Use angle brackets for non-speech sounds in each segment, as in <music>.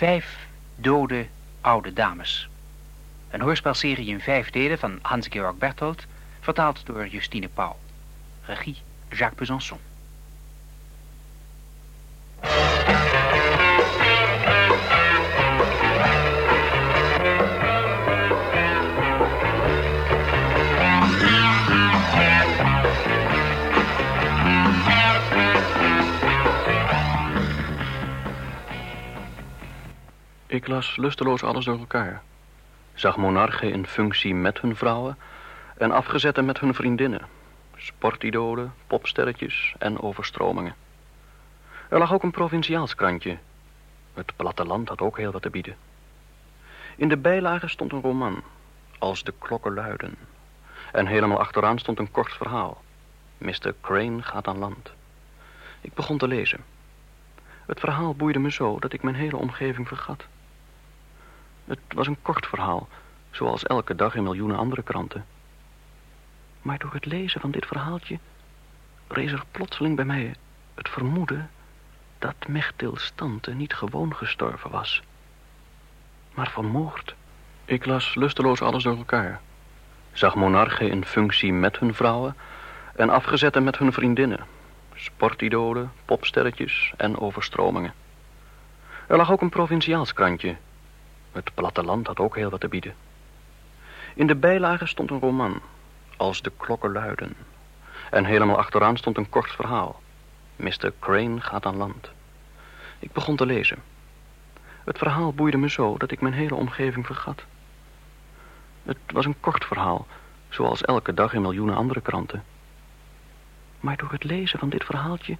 Vijf dode oude dames. Een hoorspelserie in vijf delen van Hans-Georg Berthold, vertaald door Justine Pauw. Regie Jacques Besançon. Ik las lusteloos alles door elkaar. Zag monarchen in functie met hun vrouwen en afgezetten met hun vriendinnen. Sportidolen, popsterretjes en overstromingen. Er lag ook een provinciaals krantje. Het platteland had ook heel wat te bieden. In de bijlage stond een roman, als de klokken luiden. En helemaal achteraan stond een kort verhaal. Mr. Crane gaat aan land. Ik begon te lezen. Het verhaal boeide me zo dat ik mijn hele omgeving vergat. Het was een kort verhaal, zoals elke dag in miljoenen andere kranten. Maar door het lezen van dit verhaaltje rees er plotseling bij mij het vermoeden dat Mechtil Stante niet gewoon gestorven was, maar vermoord. Ik las lusteloos alles door elkaar. Zag monarchen in functie met hun vrouwen en afgezetten met hun vriendinnen. Sportidolen, popsterretjes en overstromingen. Er lag ook een provinciaals krantje het platteland had ook heel wat te bieden. In de bijlage stond een roman, als de klokken luiden. En helemaal achteraan stond een kort verhaal. Mr. Crane gaat aan land. Ik begon te lezen. Het verhaal boeide me zo dat ik mijn hele omgeving vergat. Het was een kort verhaal, zoals elke dag in miljoenen andere kranten. Maar door het lezen van dit verhaaltje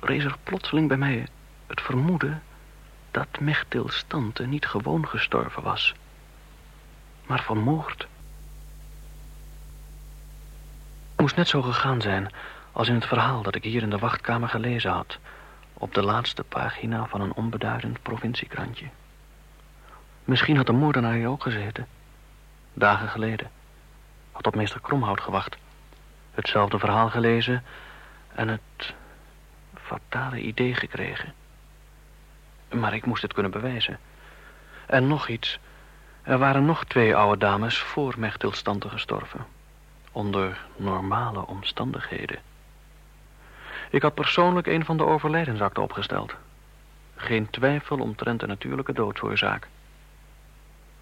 rees er plotseling bij mij het vermoeden dat Mechtils tante niet gewoon gestorven was, maar vermoord. Het moest net zo gegaan zijn als in het verhaal dat ik hier in de wachtkamer gelezen had, op de laatste pagina van een onbeduidend provinciekrantje. Misschien had de moordenaar hier ook gezeten, dagen geleden. Had op meester Kromhout gewacht, hetzelfde verhaal gelezen en het fatale idee gekregen. Maar ik moest het kunnen bewijzen. En nog iets. Er waren nog twee oude dames voor Mechtilstante gestorven. Onder normale omstandigheden. Ik had persoonlijk een van de overlijdensakten opgesteld. Geen twijfel omtrent de natuurlijke doodsoorzaak.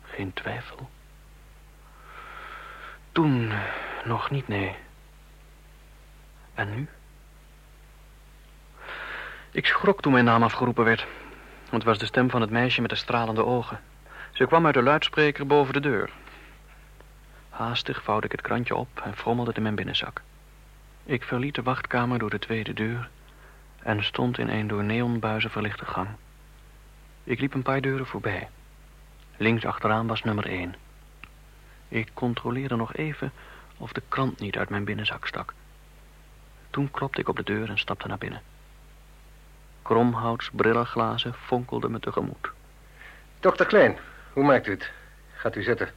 Geen twijfel. Toen nog niet, nee. En nu? Ik schrok toen mijn naam afgeroepen werd. Het was de stem van het meisje met de stralende ogen. Ze kwam uit de luidspreker boven de deur. Haastig vouwde ik het krantje op en frommelde het in mijn binnenzak. Ik verliet de wachtkamer door de tweede deur en stond in een door neonbuizen verlichte gang. Ik liep een paar deuren voorbij. Links achteraan was nummer één. Ik controleerde nog even of de krant niet uit mijn binnenzak stak. Toen klopte ik op de deur en stapte naar binnen. Kromhouts brillenglazen fonkelden me tegemoet. Dokter Klein, hoe maakt u het? Gaat u zitten.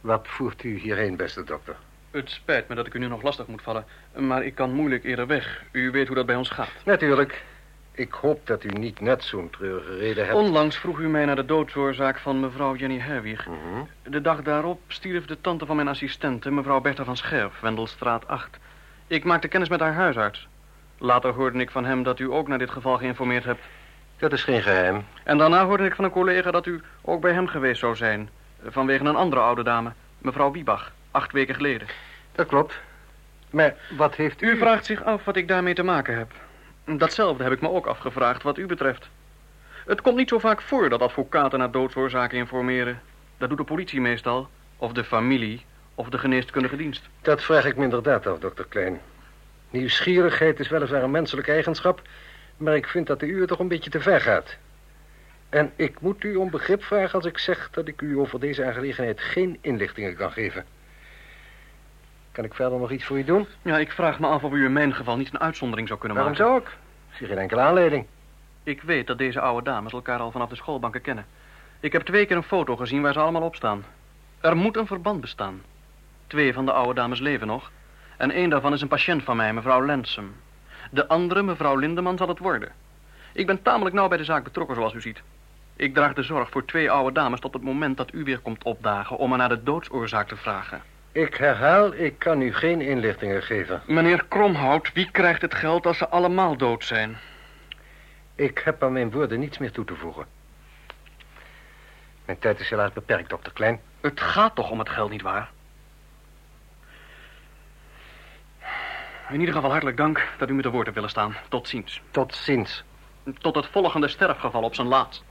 Wat voert u hierheen, beste dokter? Het spijt me dat ik u nu nog lastig moet vallen, maar ik kan moeilijk eerder weg. U weet hoe dat bij ons gaat. Natuurlijk. Ik hoop dat u niet net zo'n treurige reden hebt. Onlangs vroeg u mij naar de doodsoorzaak van mevrouw Jenny Herwig. Mhm. De dag daarop stierf de tante van mijn assistente, mevrouw Bertha van Scherf, Wendelstraat 8. Ik maakte kennis met haar huisarts. Later hoorde ik van hem dat u ook naar dit geval geïnformeerd hebt. Dat is geen geheim. En daarna hoorde ik van een collega dat u ook bij hem geweest zou zijn. Vanwege een andere oude dame, mevrouw Wiebach, acht weken geleden. Dat klopt. Maar wat heeft u... U vraagt zich af wat ik daarmee te maken heb. Datzelfde heb ik me ook afgevraagd wat u betreft. Het komt niet zo vaak voor dat advocaten naar doodsoorzaken informeren. Dat doet de politie meestal, of de familie, of de geneeskundige dienst. Dat vraag ik me inderdaad af, dokter Klein. Nieuwsgierigheid is weliswaar een menselijke eigenschap... maar ik vind dat de uur toch een beetje te ver gaat. En ik moet u om begrip vragen als ik zeg dat ik u over deze aangelegenheid geen inlichtingen kan geven. Kan ik verder nog iets voor u doen? Ja, ik vraag me af of u in mijn geval niet een uitzondering zou kunnen Waarom maken. zou ik? Ik zie geen enkele aanleiding. Ik weet dat deze oude dames elkaar al vanaf de schoolbanken kennen. Ik heb twee keer een foto gezien waar ze allemaal op staan. Er moet een verband bestaan. Twee van de oude dames leven nog. En één daarvan is een patiënt van mij, mevrouw Lensum. De andere, mevrouw Lindeman, zal het worden. Ik ben tamelijk nauw bij de zaak betrokken, zoals u ziet. Ik draag de zorg voor twee oude dames tot het moment dat u weer komt opdagen... om me naar de doodsoorzaak te vragen. Ik herhaal, ik kan u geen inlichtingen geven. Meneer Kromhout, wie krijgt het geld als ze allemaal dood zijn? Ik heb aan mijn woorden niets meer toe te voegen. Mijn tijd is helaas beperkt, dokter Klein. Het gaat toch om het geld, nietwaar? In ieder geval hartelijk dank dat u me te woord hebt willen staan. Tot ziens. Tot ziens. Tot het volgende sterfgeval op zijn laatst.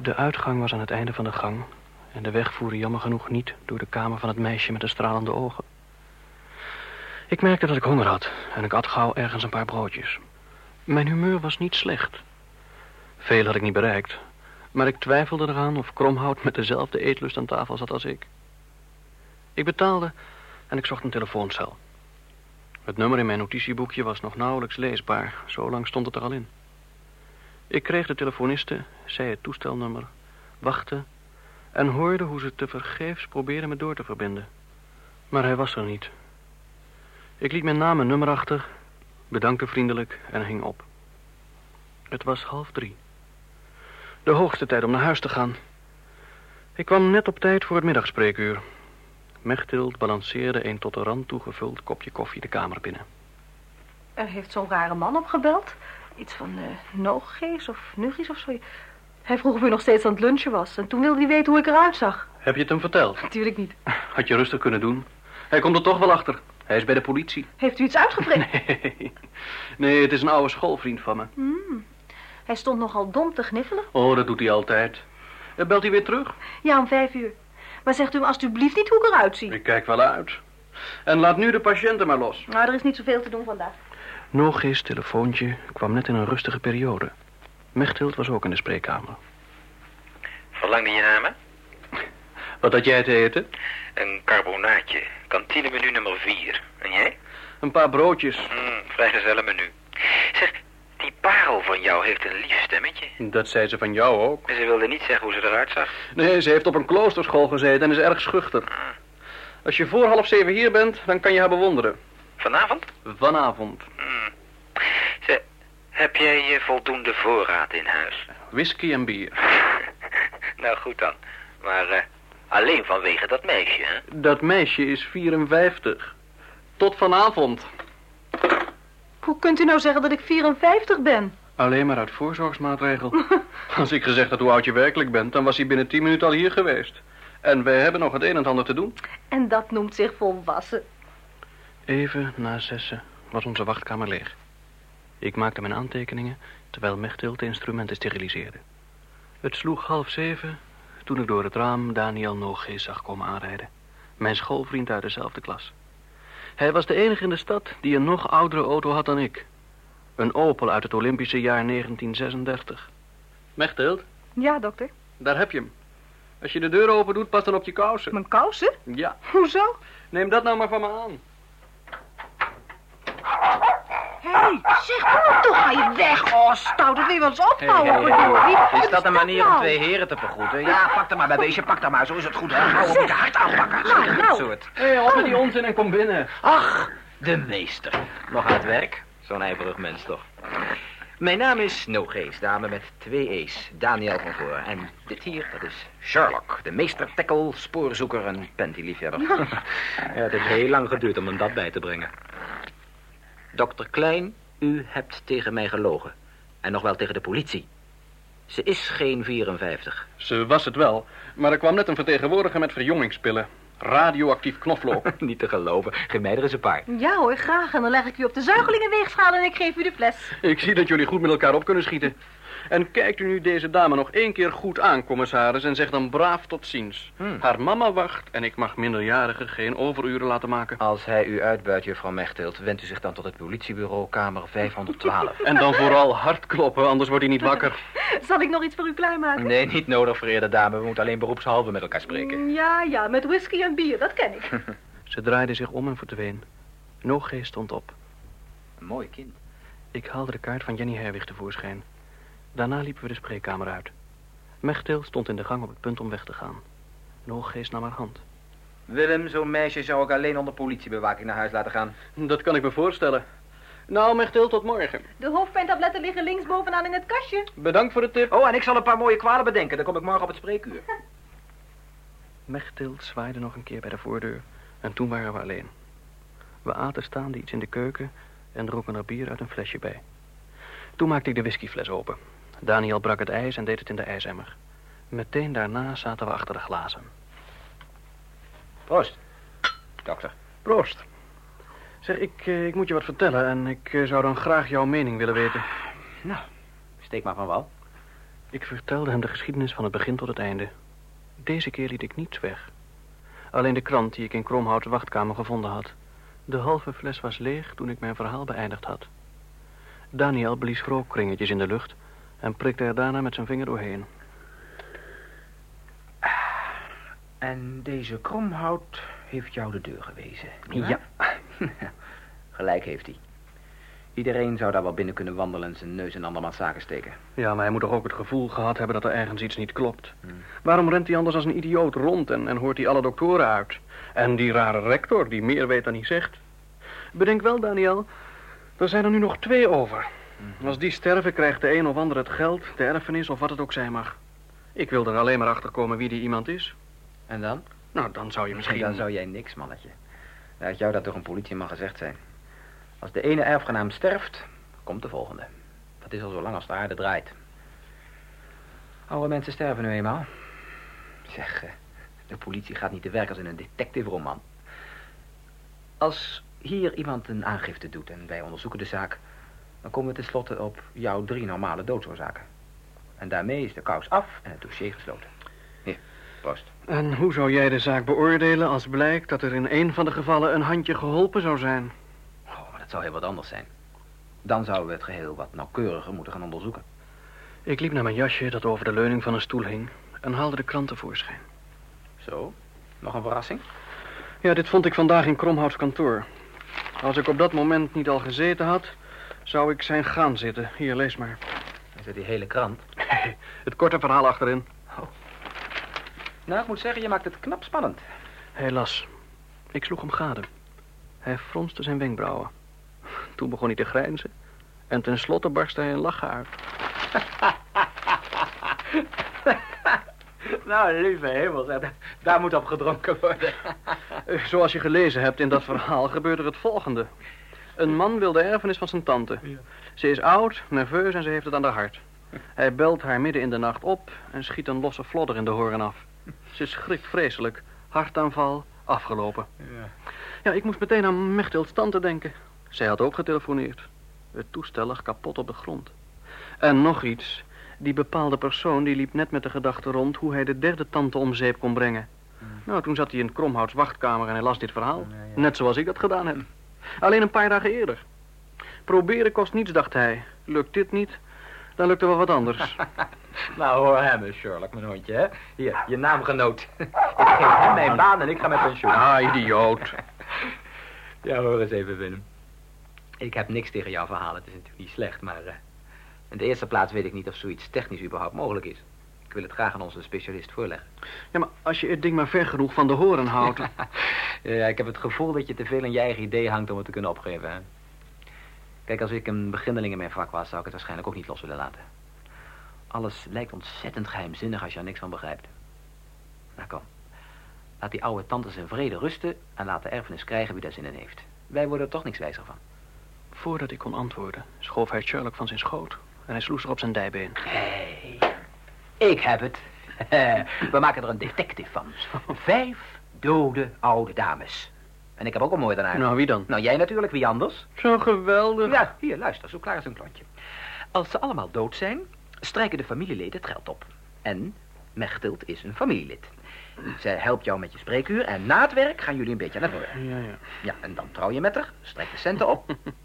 De uitgang was aan het einde van de gang... en de weg voerde jammer genoeg niet door de kamer van het meisje met de stralende ogen. Ik merkte dat ik honger had en ik at gauw ergens een paar broodjes. Mijn humeur was niet slecht. Veel had ik niet bereikt, maar ik twijfelde eraan of Kromhout met dezelfde eetlust aan tafel zat als ik. Ik betaalde en ik zocht een telefooncel. Het nummer in mijn notitieboekje was nog nauwelijks leesbaar, zo lang stond het er al in. Ik kreeg de telefoniste, zei het toestelnummer, wachtte en hoorde hoe ze tevergeefs probeerde me door te verbinden. Maar hij was er niet. Ik liet mijn naam en nummer achter, bedankte vriendelijk en hing op. Het was half drie. De hoogste tijd om naar huis te gaan. Ik kwam net op tijd voor het middagspreekuur. Mechtild balanceerde een tot de rand toegevuld kopje koffie de kamer binnen. Er heeft zo'n rare man opgebeld. Iets van uh, nooggees of nuggies of zo. Hij vroeg of u nog steeds aan het lunchen was. En toen wilde hij weten hoe ik eruit zag. Heb je het hem verteld? <laughs> Natuurlijk niet. Had je rustig kunnen doen. Hij komt er toch wel achter. Hij is bij de politie. Heeft u iets uitgeprikt? <laughs> Nee. Nee, het is een oude schoolvriend van me. Hmm. Hij stond nogal dom te gniffelen. Oh, dat doet hij altijd. Eh, Belt hij weer terug? Ja, om vijf uur. Maar zegt u hem alstublieft niet hoe ik eruit zie. Ik kijk wel uit. En laat nu de patiënten maar los. Nou, er is niet zoveel te doen vandaag. Noogis telefoontje kwam net in een rustige periode. Mechtild was ook in de spreekkamer. Verlangde je namen? Wat had jij te eten? Een carbonaatje. Kantinemenu nummer 4. En jij? Een paar broodjes. Hmm, vrijgezellen menu. Zeg, van jou heeft een lief stemmetje. Dat zei ze van jou ook. En ze wilde niet zeggen hoe ze eruit zag. Nee, ze heeft op een kloosterschool gezeten en is erg schuchter. Als je voor half zeven hier bent, dan kan je haar bewonderen. Vanavond? Vanavond. Hmm. Zeg, heb jij je voldoende voorraad in huis? Whisky en bier. <laughs> nou goed dan. Maar eh, alleen vanwege dat meisje, hè? Dat meisje is 54. Tot vanavond. Hoe kunt u nou zeggen dat ik 54 ben? Alleen maar uit voorzorgsmaatregel. <laughs> Als ik gezegd had hoe oud je werkelijk bent, dan was hij binnen 10 minuten al hier geweest. En wij hebben nog het een en het ander te doen. En dat noemt zich volwassen. Even na zessen was onze wachtkamer leeg. Ik maakte mijn aantekeningen terwijl Mechtild de instrumenten steriliseerde. Het sloeg half zeven toen ik door het raam Daniel Nooggees zag komen aanrijden. Mijn schoolvriend uit dezelfde klas. Hij was de enige in de stad die een nog oudere auto had dan ik. Een Opel uit het Olympische jaar 1936. Mechtild, Ja, dokter. daar heb je hem. Als je de deur open doet, pas dan op je kousen. Mijn kousen? Ja, Hoezo? neem dat nou maar van me aan. Hé, hey, zeg kom toch, ga je weg. Oh, stout, dat wil je wel eens ophouden, Hey, hey, Is dat een manier om nou? twee heren te vergroeten? Ja, pak er maar bij weesje, pak er maar. Zo is het goed, hè? Hou op je hart aanpakken. Nou, nou. Hé, hey, op met die onzin en kom binnen. Ach, de meester. Nog aan het werk? Zo'n ijverig mens toch. Mijn naam is Nogees, dame met twee E's. Daniel van voor. En dit hier, dat is Sherlock. De meester tackle, spoorzoeker en pantyliefhebber. <laughs> ja, het heeft heel lang geduurd om hem dat bij te brengen. Dokter Klein, u hebt tegen mij gelogen. En nog wel tegen de politie. Ze is geen 54. Ze was het wel, maar er kwam net een vertegenwoordiger met verjongingspillen. Radioactief knoflook. <laughs> Niet te geloven. Geef mij er eens een paar. Ja hoor, graag. En dan leg ik u op de zuigelingenweegschaal en ik geef u de fles. Ik zie dat jullie goed met elkaar op kunnen schieten. En kijkt u nu deze dame nog één keer goed aan, commissaris, en zeg dan braaf tot ziens. Hmm. Haar mama wacht en ik mag minderjarigen geen overuren laten maken. Als hij u uitbuit, juffrouw Mechtild, wendt u zich dan tot het politiebureau, kamer 512. <laughs> En dan vooral hard kloppen, anders wordt hij niet wakker. <laughs> Zal ik nog iets voor u klaarmaken? Nee, niet nodig, vereerde dame. We moeten alleen beroepshalve met elkaar spreken. Ja, ja, met whisky en bier, dat ken ik. <laughs> Ze draaide zich om en verdween. Nooggeest stond op. Een mooi kind. Ik haalde de kaart van Jenny Herwig tevoorschijn. Daarna liepen we de spreekkamer uit. Mechtil stond in de gang op het punt om weg te gaan. Nooggeest nam haar hand. Willem, zo'n meisje zou ik alleen onder politiebewaking naar huis laten gaan. Dat kan ik me voorstellen. Nou, Mechtil, tot morgen. De hoofdpijntabletten liggen linksbovenaan in het kastje. Bedankt voor de tip. Oh, en ik zal een paar mooie kwalen bedenken. Dan kom ik morgen op het spreekuur. <laughs> Mechtild zwaaide nog een keer bij de voordeur en toen waren we alleen. We aten staande iets in de keuken en dronken er bier uit een flesje bij. Toen maakte ik de whiskyfles open. Daniel brak het ijs en deed het in de ijsemmer. Meteen daarna zaten we achter de glazen. Proost, dokter. Proost. Zeg, ik, eh, ik moet je wat vertellen en ik eh, zou dan graag jouw mening willen weten. Nou, steek maar van wal. Ik vertelde hem de geschiedenis van het begin tot het einde. Deze keer liet ik niets weg. Alleen de krant die ik in Kromhout's wachtkamer gevonden had. De halve fles was leeg toen ik mijn verhaal beëindigd had. Daniel blies rookkringetjes in de lucht en prikte er daarna met zijn vinger doorheen. En deze kromhout heeft jou de deur gewezen. Ja. <laughs> Gelijk heeft hij. Iedereen zou daar wel binnen kunnen wandelen en zijn neus in andermans zaken steken. Ja, maar hij moet toch ook het gevoel gehad hebben dat er ergens iets niet klopt. Hmm. Waarom rent hij anders als een idioot rond en, en hoort hij alle doktoren uit? En die rare rector die meer weet dan hij zegt. Bedenk wel, Daniel, er zijn er nu nog twee over. Als die sterven krijgt de een of ander het geld, de erfenis of wat het ook zijn mag. Ik wil er alleen maar achter komen wie die iemand is. En dan? Nou, dan zou je misschien... Dan zou jij niks, mannetje. Laat jou dat door een politieman gezegd zijn. Als de ene erfgenaam sterft, komt de volgende. Dat is al zo lang als de aarde draait. Oude mensen sterven nu eenmaal. Zeg, eh, de politie gaat niet te werk als in een detective-roman. Als hier iemand een aangifte doet en wij onderzoeken de zaak... dan komen we tenslotte op jouw drie normale doodsoorzaken. En daarmee is de kous af en het dossier gesloten. Hier, proost. En hoe zou jij de zaak beoordelen als blijkt dat er in een van de gevallen een handje geholpen zou zijn? Oh, dat zou heel wat anders zijn. Dan zouden we het geheel wat nauwkeuriger moeten gaan onderzoeken. Ik liep naar mijn jasje dat over de leuning van een stoel hing en haalde de krant tevoorschijn. Zo, nog een verrassing? Ja, dit vond ik vandaag in Kromhouts kantoor. Als ik op dat moment niet al gezeten had, zou ik zijn gaan zitten. Hier, lees maar. Is het die hele krant? <laughs> Het korte verhaal achterin. Nou, ik moet zeggen, je maakt het knap spannend. Hij las. Ik sloeg hem gade. Hij fronste zijn wenkbrauwen. Toen begon hij te grijnzen. En tenslotte barstte hij een lachen uit. <laughs> nou, lieve hemel, daar- moet op gedronken worden. Eh, Zoals je gelezen hebt in dat verhaal gebeurt er het volgende. Een man wil de erfenis van zijn tante. Ze is oud, nerveus en ze heeft het aan de hart. Hij belt haar midden in de nacht op en schiet een losse flodder in de horen af. Ze schrikt vreselijk. Hartaanval, afgelopen. Ja. Ja, ik moest meteen aan Mechtilds tante denken. Zij had ook getelefoneerd. Het toestel lag kapot op de grond. En nog iets. Die bepaalde persoon die liep net met de gedachte rond hoe hij de derde tante om zeep kon brengen. Nou, toen zat hij in Kromhouts wachtkamer en hij las dit verhaal. Ja, ja. Net zoals ik dat gedaan heb. Alleen een paar dagen eerder. Proberen kost niets, dacht hij. Lukt dit niet, dan lukt er wel wat anders. <laughs> Nou, hoor hem eens, Sherlock, mijn hondje, hè. Hier, je naamgenoot. <laughs> ik geef hem mijn baan en ik ga met pensioen. ah, idioot. <laughs> Ja, hoor eens even, Willem. Ik heb niks tegen jouw verhaal, het is natuurlijk niet slecht, maar... eh, in de eerste plaats weet ik niet of zoiets technisch überhaupt mogelijk is. Ik wil het graag aan onze specialist voorleggen. Ja, maar als je het ding maar ver genoeg van de horen houdt... <laughs> Ja, ik heb het gevoel dat je te veel in je eigen idee hangt om het te kunnen opgeven, hè. Kijk, als ik een beginneling in mijn vak was, zou ik het waarschijnlijk ook niet los willen laten. Alles lijkt ontzettend geheimzinnig als je er niks van begrijpt. Nou, kom. Laat die oude tantes in vrede rusten en laat de erfenis krijgen wie daar zin in heeft. Wij worden er toch niks wijzer van. Voordat ik kon antwoorden, schoof hij Sherlock van zijn schoot. En hij sloeg zich op zijn dijbeen. Hé, ik heb het. <laughs> We maken er een detective van. Vijf dode oude dames. En ik heb ook een moordenaar. Nou, wie dan? Nou, jij natuurlijk, wie anders? Zo geweldig. Ja, hier, luister, zo klaar is een klontje. Als ze allemaal dood zijn, strijken de familieleden het geld op. En Mechtild is een familielid. Zij helpt jou met je spreekuur en na het werk gaan jullie een beetje het worden. Ja, ja. Ja, en dan trouw je met haar, strijk de centen op. <laughs>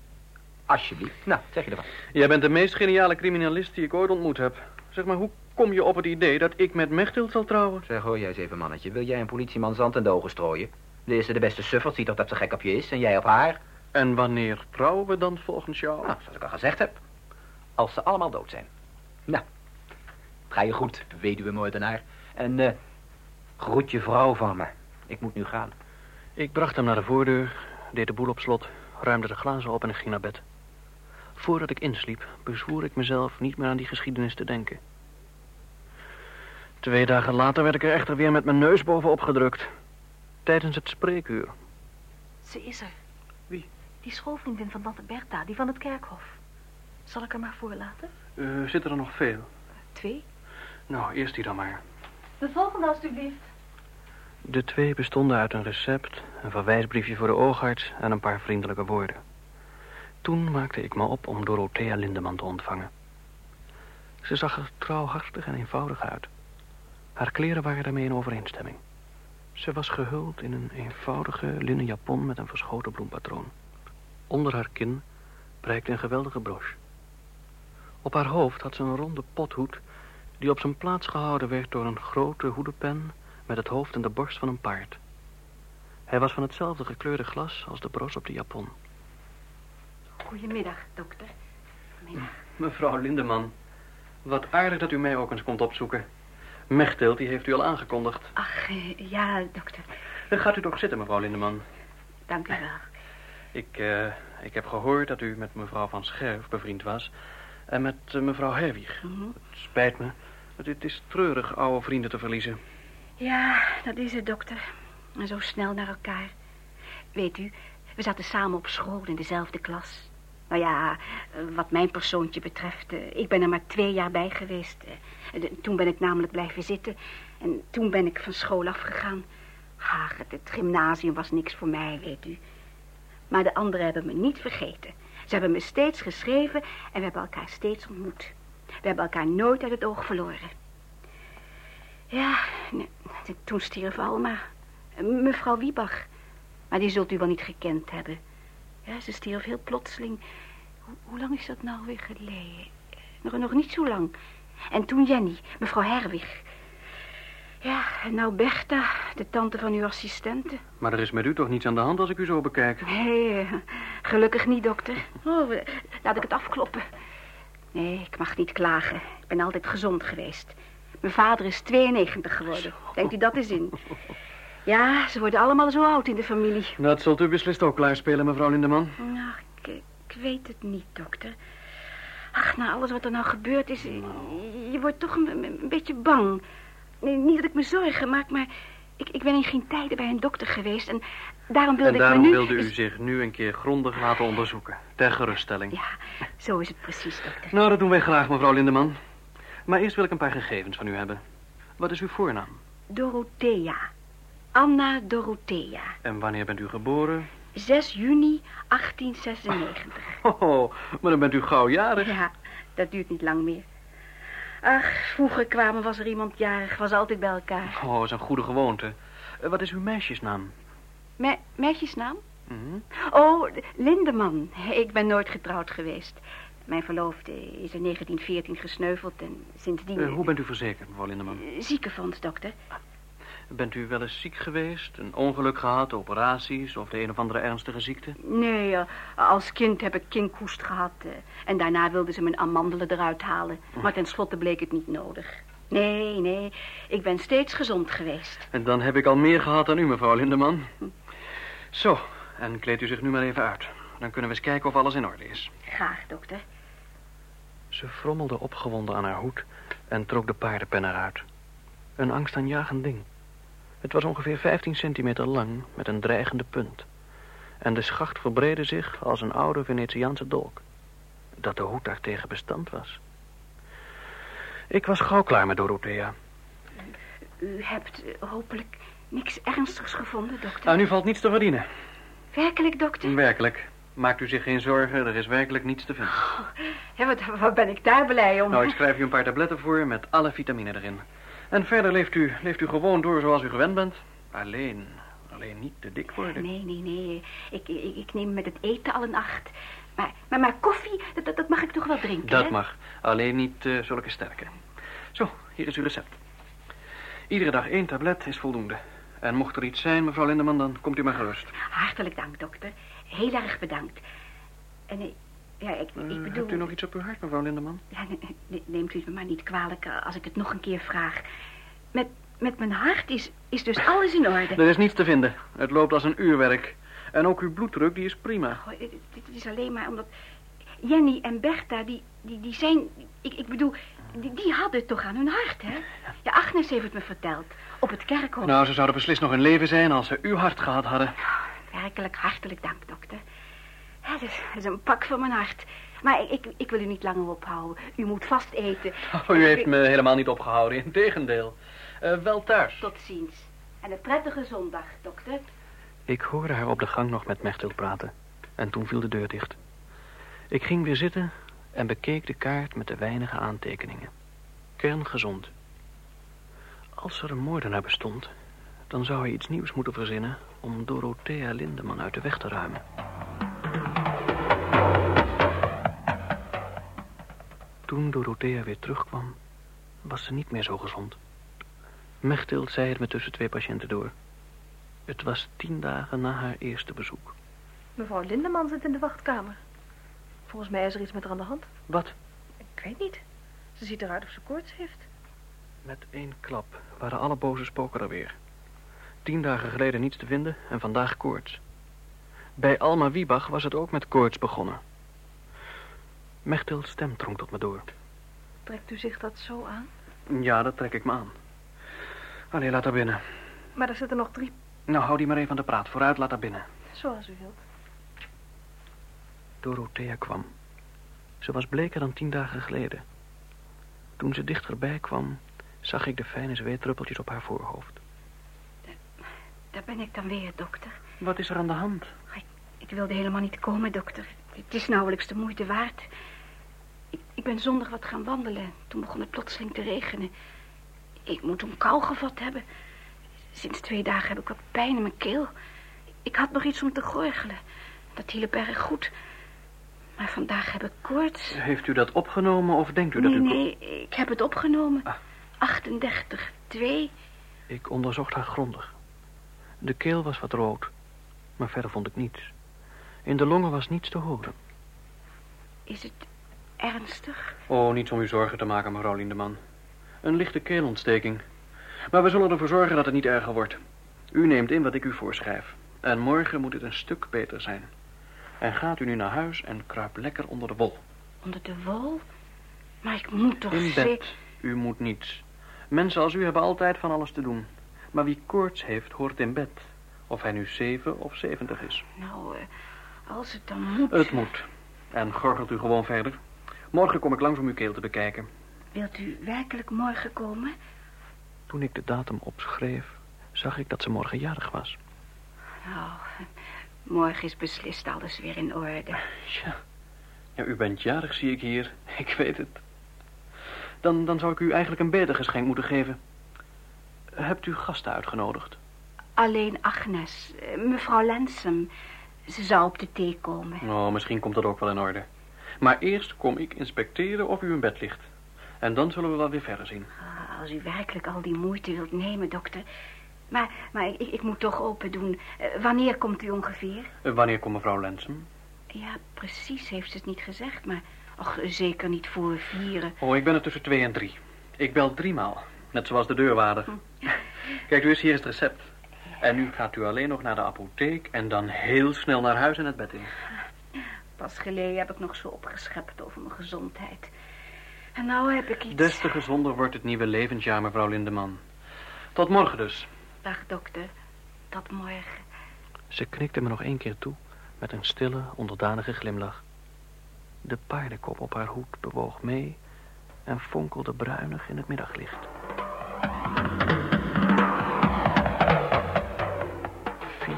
Alsjeblieft. Nou, zeg je ervan? Jij bent de meest geniale criminalist die ik ooit ontmoet heb. Zeg maar, hoe kom je op het idee dat ik met Mechtild zal trouwen? Zeg, hoor jij eens even, mannetje. Wil jij een politieman zand in de ogen strooien? De eerste de beste suffert ziet toch dat ze gek op je is en jij op haar? En wanneer trouwen we dan volgens jou? Nou, zoals ik al gezegd heb. Als ze allemaal dood zijn. Nou, ga je goed, weduwe moordenaar. En eh groet je vrouw van me. Ik moet nu gaan. Ik bracht hem naar de voordeur, deed de boel op slot, ruimde de glazen op en ik ging naar bed. Voordat ik insliep, bezwoer ik mezelf niet meer aan die geschiedenis te denken. Twee dagen later werd ik er echter weer met mijn neus bovenop gedrukt. Tijdens het spreekuur. Ze is er. Wie? Die schoolvriendin van tante Bertha, die van het kerkhof. Zal ik haar maar voorlaten? Uh, zitten er nog veel? Twee. Nou, eerst die dan maar. De volgende, alstublieft. De twee bestonden uit een recept, een verwijsbriefje voor de oogarts en een paar vriendelijke woorden. Toen maakte ik me op om Dorothea Lindeman te ontvangen. Ze zag er trouwhartig en eenvoudig uit. Haar kleren waren daarmee in overeenstemming. Ze was gehuld in een eenvoudige linnen japon met een verschoten bloempatroon. Onder haar kin prijkte een geweldige broche. Op haar hoofd had ze een ronde pothoed... die op zijn plaats gehouden werd door een grote hoedenpen... met het hoofd en de borst van een paard. Hij was van hetzelfde gekleurde glas als de bros op de japon. Goedemiddag, dokter. Goedemiddag. Mevrouw Lindeman, wat aardig dat u mij ook eens komt opzoeken. Mechtelt, die heeft u al aangekondigd. Ach, eh, ja, dokter. Dan gaat u toch zitten, mevrouw Lindeman. Dank u wel. Ik, uh, ik heb gehoord dat u met mevrouw van Scherf bevriend was... en met uh, mevrouw Herwig. Mhm. Het spijt me. Het is treurig oude vrienden te verliezen. Ja, dat is het, dokter. En zo snel naar elkaar. Weet u, we zaten samen op school in dezelfde klas. Nou ja, wat mijn persoontje betreft, eh, ik ben er maar twee jaar bij geweest. Eh, toen ben ik namelijk blijven zitten en toen ben ik van school afgegaan. Ach, het, gymnasium was niks voor mij, weet u. Maar de anderen hebben me niet vergeten. Ze hebben me steeds geschreven en we hebben elkaar steeds ontmoet. We hebben elkaar nooit uit het oog verloren. Ja, toen stierf Alma. Mevrouw Wiebach. Maar die zult u wel niet gekend hebben. Ja, ze stierf heel plotseling. Hoe, lang is dat nou weer geleden? Nog, nog niet zo lang. En toen Jenny, mevrouw Herwig. Ja, en nou Bertha, de tante van uw assistente. Maar er is met u toch niets aan de hand als ik u zo bekijk? Nee, gelukkig niet, dokter. Oh, laat ik het afkloppen. Nee, ik mag niet klagen. Ik ben altijd gezond geweest. Mijn vader is 92 geworden. Denkt u dat eens in? Ja, ze worden allemaal zo oud in de familie. Dat zult u beslist ook klaarspelen, mevrouw Lindeman. Nou, ik, weet het niet, dokter. Ach, na alles wat er nou gebeurd is, je wordt toch een, een beetje bang. Nee, niet dat ik me zorgen maak, maar ik, ik ben in geen tijden bij een dokter geweest en daarom wilde en daarom ik me nu... wilde u zich nu een keer grondig laten onderzoeken, ter geruststelling. Ja, zo is het precies, dokter. Nou, dat doen wij graag, mevrouw Lindeman. Maar eerst wil ik een paar gegevens van u hebben. Wat is uw voornaam? Dorothea. Anna Dorothea. En wanneer bent u geboren? 6 juni 1896. <laughs> Oh, maar dan bent u gauw jarig. Ja, dat duurt niet lang meer. Ach, vroeger kwamen was er iemand jarig, was altijd bij elkaar. Oh, dat is een goede gewoonte. Uh, wat is uw meisjesnaam? Me meisjesnaam? Mm -hmm. Oh, Lindeman. Ik ben nooit getrouwd geweest. Mijn verloofde is in 1914 gesneuveld en sindsdien... Uh, hoe bent u verzekerd, mevrouw Lindeman? Ziekenfonds, dokter. Bent u wel eens ziek geweest? Een ongeluk gehad, operaties of de een of andere ernstige ziekte? Nee, als kind heb ik kinkhoest gehad. En daarna wilden ze mijn amandelen eruit halen. Maar tenslotte bleek het niet nodig. Nee, nee, ik ben steeds gezond geweest. En dan heb ik al meer gehad dan u, mevrouw Lindeman. Zo, en kleed u zich nu maar even uit. Dan kunnen we eens kijken of alles in orde is. Graag, dokter. Ze frommelde opgewonden aan haar hoed en trok de paardenpen eruit. Een angstaanjagend ding. Het was ongeveer 15 centimeter lang met een dreigende punt. En de schacht verbreedde zich als een oude Venetiaanse dolk. Dat de hoed daartegen bestand was. Ik was gauw klaar met Dorothea. U hebt hopelijk niks ernstigs gevonden, dokter? Nou, nu valt niets te verdienen. Werkelijk, dokter? Werkelijk. Maakt u zich geen zorgen, er is werkelijk niets te vinden. Oh, ja, wat, wat ben ik daar blij om. Nou, ik schrijf u een paar tabletten voor met alle vitamine erin. En verder leeft u, leeft u gewoon door zoals u gewend bent. Alleen, alleen niet te dik worden. Nee, nee, nee. Ik, ik, ik neem met het eten al een acht. Maar, maar, maar koffie, dat, dat mag ik toch wel drinken, Dat hè? mag. Alleen niet uh, zulke sterke. Zo, hier is uw recept. Iedere dag één tablet is voldoende. En mocht er iets zijn, mevrouw Lindeman, dan komt u maar gerust. Hartelijk dank, dokter. Heel erg bedankt. En ik, ja, ik, ik Uh, bedoel... hebt u nog iets op uw hart, mevrouw Lindeman? Ja, ne- ne- neemt u het me maar niet kwalijk eh, als ik het nog een keer vraag. Met, met mijn hart is, is dus alles in orde. <laughs> Er is niets te vinden. Het loopt als een uurwerk. En ook uw bloeddruk, die is prima. Oh, dit, dit is alleen maar omdat... Jenny en Bertha, die, die, die zijn... Ik, ik bedoel, die, die hadden het toch aan hun hart, hè? Ja, Agnes heeft het me verteld. Op het kerkhof. Nou, ze zouden beslist nog in leven zijn als ze uw hart gehad hadden. Werkelijk hartelijk dank, dokter. Ja, dat, is, dat is een pak van mijn hart. Maar ik, ik, ik wil u niet langer ophouden. U moet vast eten. Oh, u heeft me helemaal niet opgehouden, integendeel. Uh, wel thuis. Tot ziens. En een prettige zondag, dokter. Ik hoorde haar op de gang nog met Mechthild praten. En toen viel de deur dicht. Ik ging weer zitten en bekeek de kaart met de weinige aantekeningen. Kerngezond. Als er een moordenaar bestond, dan zou hij iets nieuws moeten verzinnen om Dorothea Lindeman uit de weg te ruimen. Toen Dorothea weer terugkwam, was ze niet meer zo gezond. Mechtild zei het me tussen twee patiënten door. Het was tien dagen na haar eerste bezoek. Mevrouw Lindeman zit in de wachtkamer. Volgens mij is er iets met haar aan de hand. Wat? Ik weet niet. Ze ziet eruit of ze koorts heeft. Met één klap waren alle boze spoken er weer. Tien dagen geleden niets te vinden en vandaag koorts. Bij Alma Wiebach was het ook met koorts begonnen. Mechtild's stem drong tot me door. Trekt u zich dat zo aan? Ja, dat trek ik me aan. Allee, laat haar binnen. Maar er zitten nog drie... Nou, hou die maar even aan de praat. Vooruit, laat haar binnen. Zoals u wilt. Dorothea kwam. Ze was bleker dan tien dagen geleden. Toen ze dichterbij kwam, zag ik de fijne zweetdruppeltjes op haar voorhoofd. Daar ben ik dan weer, dokter. Wat is er aan de hand? Ik, ik wilde helemaal niet komen, dokter. Het is nauwelijks de moeite waard. Ik, ben zondag wat gaan wandelen. Toen begon het plotseling te regenen. Ik moet een kou gevat hebben. Sinds twee dagen heb ik wat pijn in mijn keel. Ik had nog iets om te gorgelen. Dat hielp erg goed. Maar vandaag heb ik koorts. Heeft u dat opgenomen of denkt u dat nee, u... Nee, ik heb het opgenomen. Ah. 38, 2. Ik onderzocht haar grondig. De keel was wat rood, maar verder vond ik niets. In de longen was niets te horen. Is het ernstig? Oh, niets om u zorgen te maken, mevrouw Lindeman. Een lichte keelontsteking. Maar we zullen ervoor zorgen dat het niet erger wordt. U neemt in wat ik u voorschrijf. En morgen moet het een stuk beter zijn. En gaat u nu naar huis en kruip lekker onder de wol. Onder de wol? Maar ik moet toch In bed. U moet niets. Mensen als u hebben altijd van alles te doen. Maar wie koorts heeft, hoort in bed. Of hij nu zeven of zeventig is. Nou, uh, als het dan moet... Het moet. En gorgelt u gewoon verder. Morgen kom ik langs om uw keel te bekijken. Wilt u werkelijk morgen komen? Toen ik de datum opschreef, zag ik dat ze morgen jarig was. Nou, morgen is beslist alles weer in orde. Ja, ja u bent jarig, zie ik hier. <laughs> Ik weet het. Dan, dan zou ik u eigenlijk een beter geschenk moeten geven. Hebt u gasten uitgenodigd? Alleen Agnes, mevrouw Lensem. Ze zou op de thee komen. Oh, misschien komt dat ook wel in orde. Maar eerst kom ik inspecteren of u in bed ligt. En dan zullen we wel weer verder zien. Ah, als u werkelijk al die moeite wilt nemen, dokter. Maar, maar ik, ik moet toch open doen. Uh, wanneer komt u ongeveer? Uh, wanneer komt mevrouw Lensem? Ja, precies heeft ze het niet gezegd, maar... Och, zeker niet voor vieren. Oh, ik ben er tussen twee en drie. Ik bel driemaal, net zoals de deurwaarder. Hm. <laughs> Kijk, u eens, hier is het recept. En nu gaat u alleen nog naar de apotheek en dan heel snel naar huis en het bed in. Pas geleden heb ik nog zo opgeschept over mijn gezondheid. En nou heb ik iets... Des te gezonder wordt het nieuwe levensjaar, mevrouw Lindeman. Tot morgen dus. Dag, dokter. Tot morgen. Ze knikte me nog één keer toe met een stille, onderdanige glimlach. De paardenkop op haar hoed bewoog mee en fonkelde bruinig in het middaglicht.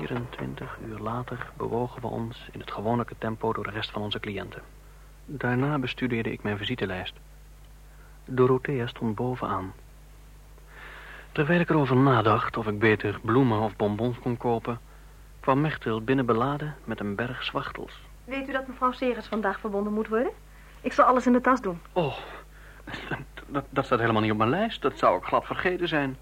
24 uur later bewogen we ons in het gewone tempo door de rest van onze cliënten. Daarna bestudeerde ik mijn visitelijst. Dorothea stond bovenaan. Terwijl ik erover nadacht of ik beter bloemen of bonbons kon kopen... kwam Mechtel binnen beladen met een berg zwachtels. Weet u dat mevrouw Seres vandaag verbonden moet worden? Ik zal alles in de tas doen. Oh, dat, dat staat helemaal niet op mijn lijst. Dat zou ik glad vergeten zijn.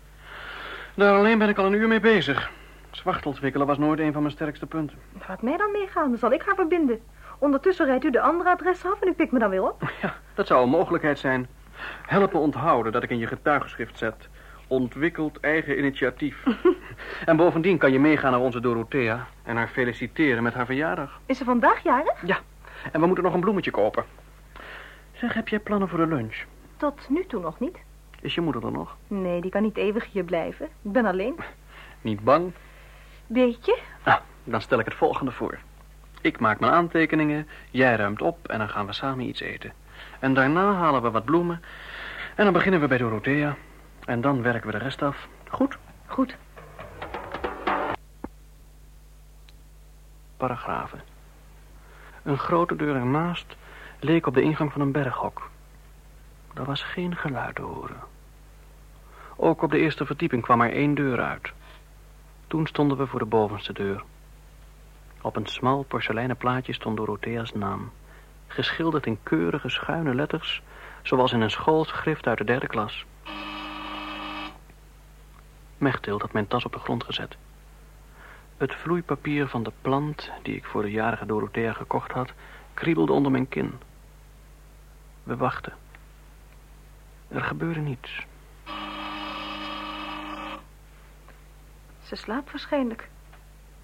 Daar alleen ben ik al een uur mee bezig. Zwachtels wikkelen was nooit een van mijn sterkste punten. Laat mij dan meegaan, dan zal ik haar verbinden. Ondertussen rijdt u de andere adres af en u pikt me dan weer op. <laughs> Ja, dat zou een mogelijkheid zijn. Help me onthouden dat ik in je getuigenschrift zet. Ontwikkeld eigen initiatief. <laughs> en bovendien kan je meegaan naar onze Dorothea en haar feliciteren met haar verjaardag. Is ze vandaag jarig? Ja, En we moeten nog een bloemetje kopen. Zeg, heb jij plannen voor de lunch? Tot nu toe nog niet. Is je moeder er nog? Nee, die kan niet eeuwig hier blijven. Ik ben alleen. Niet bang? Beetje? Nou, dan stel ik het volgende voor. Ik maak mijn aantekeningen, jij ruimt op en dan gaan we samen iets eten. En daarna halen we wat bloemen en dan beginnen we bij Dorothea. En dan werken we de rest af. Goed? Goed. Paragrafen. Een grote deur ernaast leek op de ingang van een berghok. Er was geen geluid te horen. Ook op de eerste verdieping kwam er één deur uit. Toen stonden we voor de bovenste deur. Op een smal porseleinen plaatje stond Dorothea's naam. Geschilderd in keurige schuine letters, zoals in een schoolschrift uit de derde klas. Mechtild had mijn tas op de grond gezet. Het vloeipapier van de plant die ik voor de jarige Dorothea gekocht had, kriebelde onder mijn kin. We wachten. Er gebeurde niets. Ze slaapt waarschijnlijk.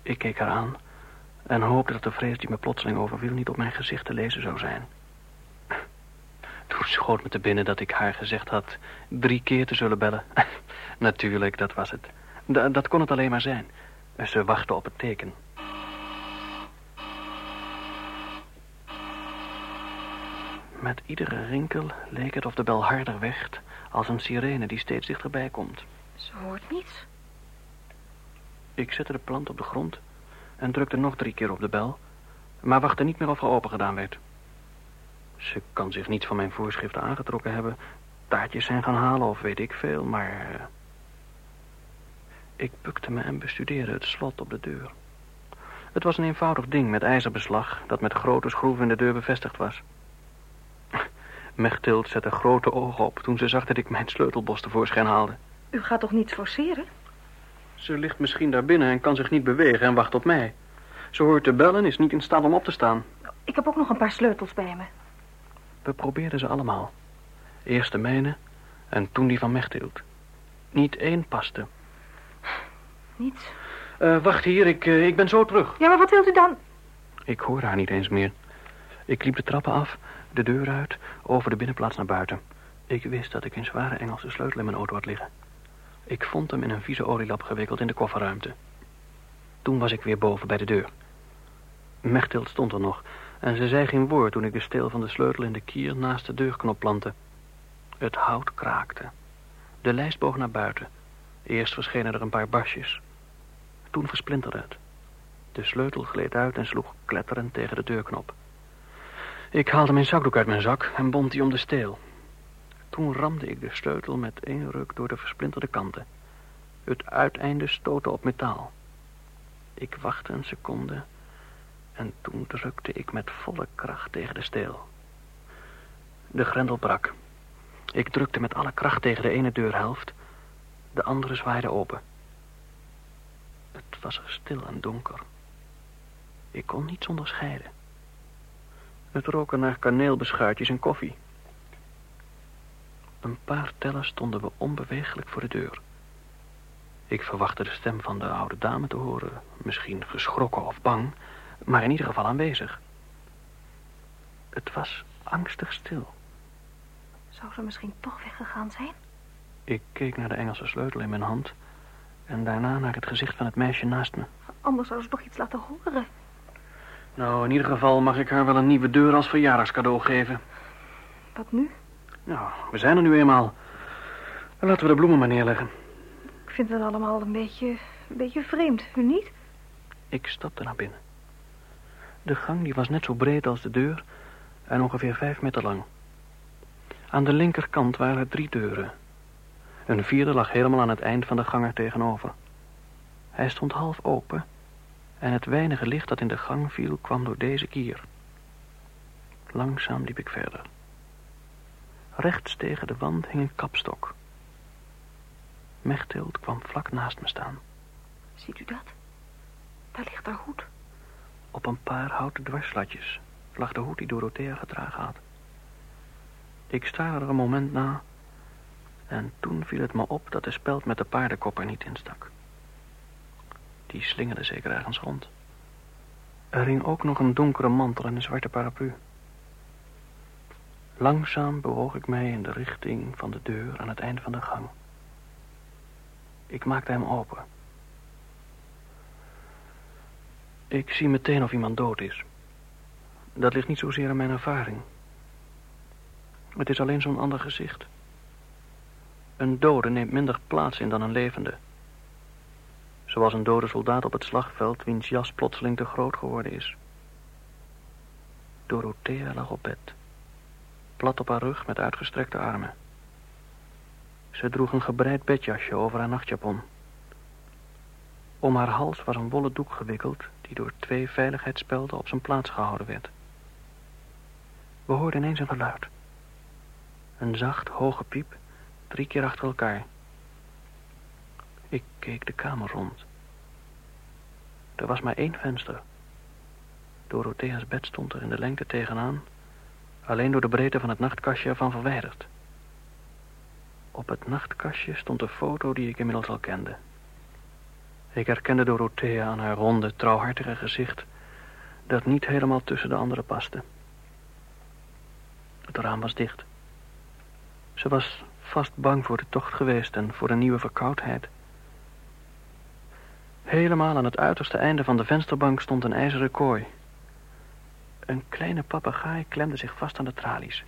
Ik keek haar aan en hoopte dat de vrees die me plotseling overviel niet op mijn gezicht te lezen zou zijn. <laughs> Toen schoot me te binnen dat ik haar gezegd had drie keer te zullen bellen. <laughs> Natuurlijk, dat was het. D dat kon het alleen maar zijn. Ze wachtte op het teken. Met iedere rinkel leek het of de bel harder werd... als een sirene die steeds dichterbij komt. Ze hoort niets. Ik zette de plant op de grond en drukte nog drie keer op de bel... maar wachtte niet meer of er gedaan werd. Ze kan zich niet van mijn voorschriften aangetrokken hebben... taartjes zijn gaan halen of weet ik veel, maar... eh, Ik bukte me en bestudeerde het slot op de deur. Het was een eenvoudig ding met ijzerbeslag... dat met grote schroeven in de deur bevestigd was. <laughs> Mechtild zette grote ogen op toen ze zag dat ik mijn sleutelbos tevoorschijn haalde. U gaat toch niets forceren? Ze ligt misschien daar binnen en kan zich niet bewegen en wacht op mij. Ze hoort te bellen en is niet in staat om op te staan. Ik heb ook nog een paar sleutels bij me. We probeerden ze allemaal. Eerst de mijne en toen die van Mechtild. Niet één paste. Niets. Eh, wacht hier, ik, eh, ik ben zo terug. Ja, maar wat wilt u dan? Ik hoor haar niet eens meer. Ik liep de trappen af, de deur uit, over de binnenplaats naar buiten. Ik wist dat ik een zware Engelse sleutel in mijn auto had liggen. Ik vond hem in een vieze olielap gewikkeld in de kofferruimte. Toen was ik weer boven bij de deur. Mechtild stond er nog en ze zei geen woord toen ik de steel van de sleutel in de kier naast de deurknop plantte. Het hout kraakte. De lijst boog naar buiten. Eerst verschenen er een paar basjes. Toen versplinterde het. De sleutel gleed uit en sloeg kletterend tegen de deurknop. Ik haalde mijn zakdoek uit mijn zak en bond die om de steel. Toen ramde ik de sleutel met één ruk door de versplinterde kanten. Het uiteinde stootte op metaal. Ik wachtte een seconde en toen drukte ik met volle kracht tegen de steel. De grendel brak. Ik drukte met alle kracht tegen de ene deurhelft. De andere zwaaide open. Het was er stil en donker. Ik kon niets onderscheiden. Het rook naar kaneelbeschuitjes en koffie. Een paar tellen stonden we onbeweeglijk voor de deur. Ik verwachtte de stem van de oude dame te horen. Misschien geschrokken of bang, maar in ieder geval aanwezig. Het was angstig stil. Zou ze misschien toch weggegaan zijn? Ik keek naar de Engelse sleutel in mijn hand... en daarna naar het gezicht van het meisje naast me. Anders zou ze toch iets laten horen. Nou, in ieder geval mag ik haar wel een nieuwe deur als verjaardagscadeau geven. Wat nu? Nou, we zijn er nu eenmaal. Laten we de bloemen maar neerleggen. Ik vind het allemaal een beetje, een beetje vreemd, u niet? Ik stapte naar binnen. De gang die was net zo breed als de deur en ongeveer vijf meter lang. Aan de linkerkant waren er drie deuren. Een vierde lag helemaal aan het eind van de gang er tegenover. Hij stond half open en het weinige licht dat in de gang viel kwam door deze kier. Langzaam liep ik verder. Rechts tegen de wand hing een kapstok. Mechtild kwam vlak naast me staan. Ziet u dat? Daar ligt haar hoed. Op een paar houten dwarslatjes lag de hoed die Dorothea gedragen had. Ik staarde er een moment na en toen viel het me op dat de speld met de paardenkop er niet in stak. Die slingerde zeker ergens rond. Er hing ook nog een donkere mantel en een zwarte paraplu. Langzaam bewoog ik mij in de richting van de deur aan het einde van de gang. Ik maakte hem open. Ik zie meteen of iemand dood is. Dat ligt niet zozeer aan mijn ervaring. Het is alleen zo'n ander gezicht. Een dode neemt minder plaats in dan een levende. Zoals een dode soldaat op het slagveld wiens jas plotseling te groot geworden is. Dorothea lag op bed. Plat op haar rug met uitgestrekte armen. Ze droeg een gebreid bedjasje over haar nachtjapon. Om haar hals was een wollen doek gewikkeld... die door twee veiligheidsspelden op zijn plaats gehouden werd. We hoorden ineens een geluid. Een zacht, hoge piep, drie keer achter elkaar. Ik keek de kamer rond. Er was maar één venster. Dorothea's bed stond er in de lengte tegenaan... alleen door de breedte van het nachtkastje ervan verwijderd. Op het nachtkastje stond de foto die ik inmiddels al kende... Ik herkende Dorothea aan haar ronde, trouwhartige gezicht... dat niet helemaal tussen de anderen paste. Het raam was dicht. Ze was vast bang voor de tocht geweest en voor een nieuwe verkoudheid. Helemaal aan het uiterste einde van de vensterbank stond een ijzeren kooi. Een kleine papegaai klemde zich vast aan de tralies.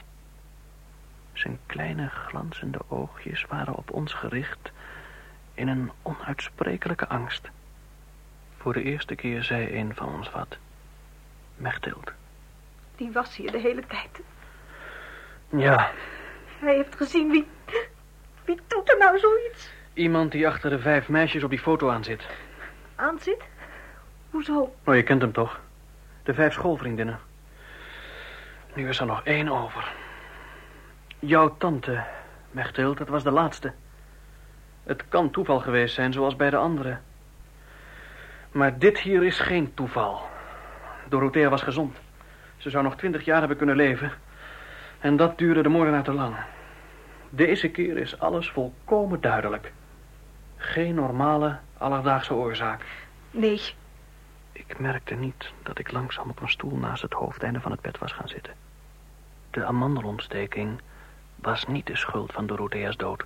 Zijn kleine glanzende oogjes waren op ons gericht in een onuitsprekelijke angst. Voor de eerste keer zei een van ons wat. Mechtild. Die was hier de hele tijd. Ja, Hij heeft gezien wie... Wie doet er nou zoiets? iemand die achter de vijf meisjes op die foto aan zit. Aan zit? Hoezo? Oh, je kent hem toch? De vijf schoolvriendinnen. Nu is er nog één over. Jouw tante, Mechtild, dat was de laatste. Het kan toeval geweest zijn, zoals bij de anderen. Maar dit hier is geen toeval. Dorothea was gezond. Ze zou nog twintig jaar hebben kunnen leven. En dat duurde de moordenaar te lang. Deze keer is alles volkomen duidelijk. Geen normale, alledaagse oorzaak. Nee, Ik merkte niet dat ik langzaam op een stoel naast het hoofdeinde van het bed was gaan zitten. De amandelontsteking was niet de schuld van Dorothea's dood.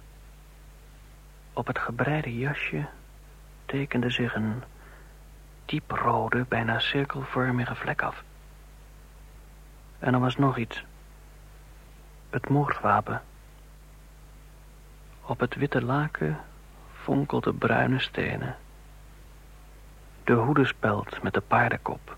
Op het gebreide jasje tekende zich een dieprode, bijna cirkelvormige vlek af. En er was nog iets. Het moordwapen. Op het witte laken fonkelden bruine stenen. De hoedespeld met de paardenkop.